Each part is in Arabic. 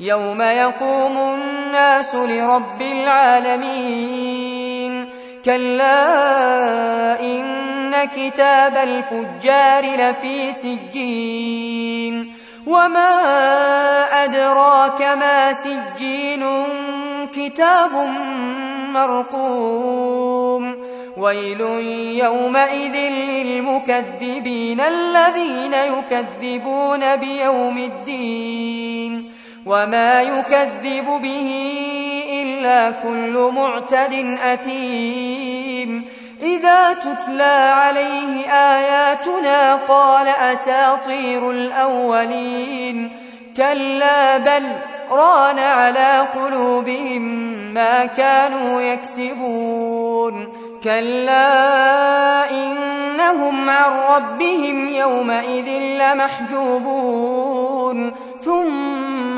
يوم يقوم الناس لرب العالمين كلا إن كتاب الفجار لفي سجين وما أدراك ما سجين كتاب مرقوم ويل يومئذ للمكذبين الذين يكذبون بيوم الدين وما يكذب به إلا كل معتد أثيم. إذا تتلى عليه آياتنا قال أساطير الأولين. كلا بل ران على قلوبهم ما كانوا يكسبون. كلا إنهم عن ربهم يومئذ لمحجوبون.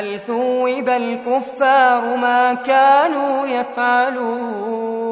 هل ثوب الكفار ما كانوا يفعلون.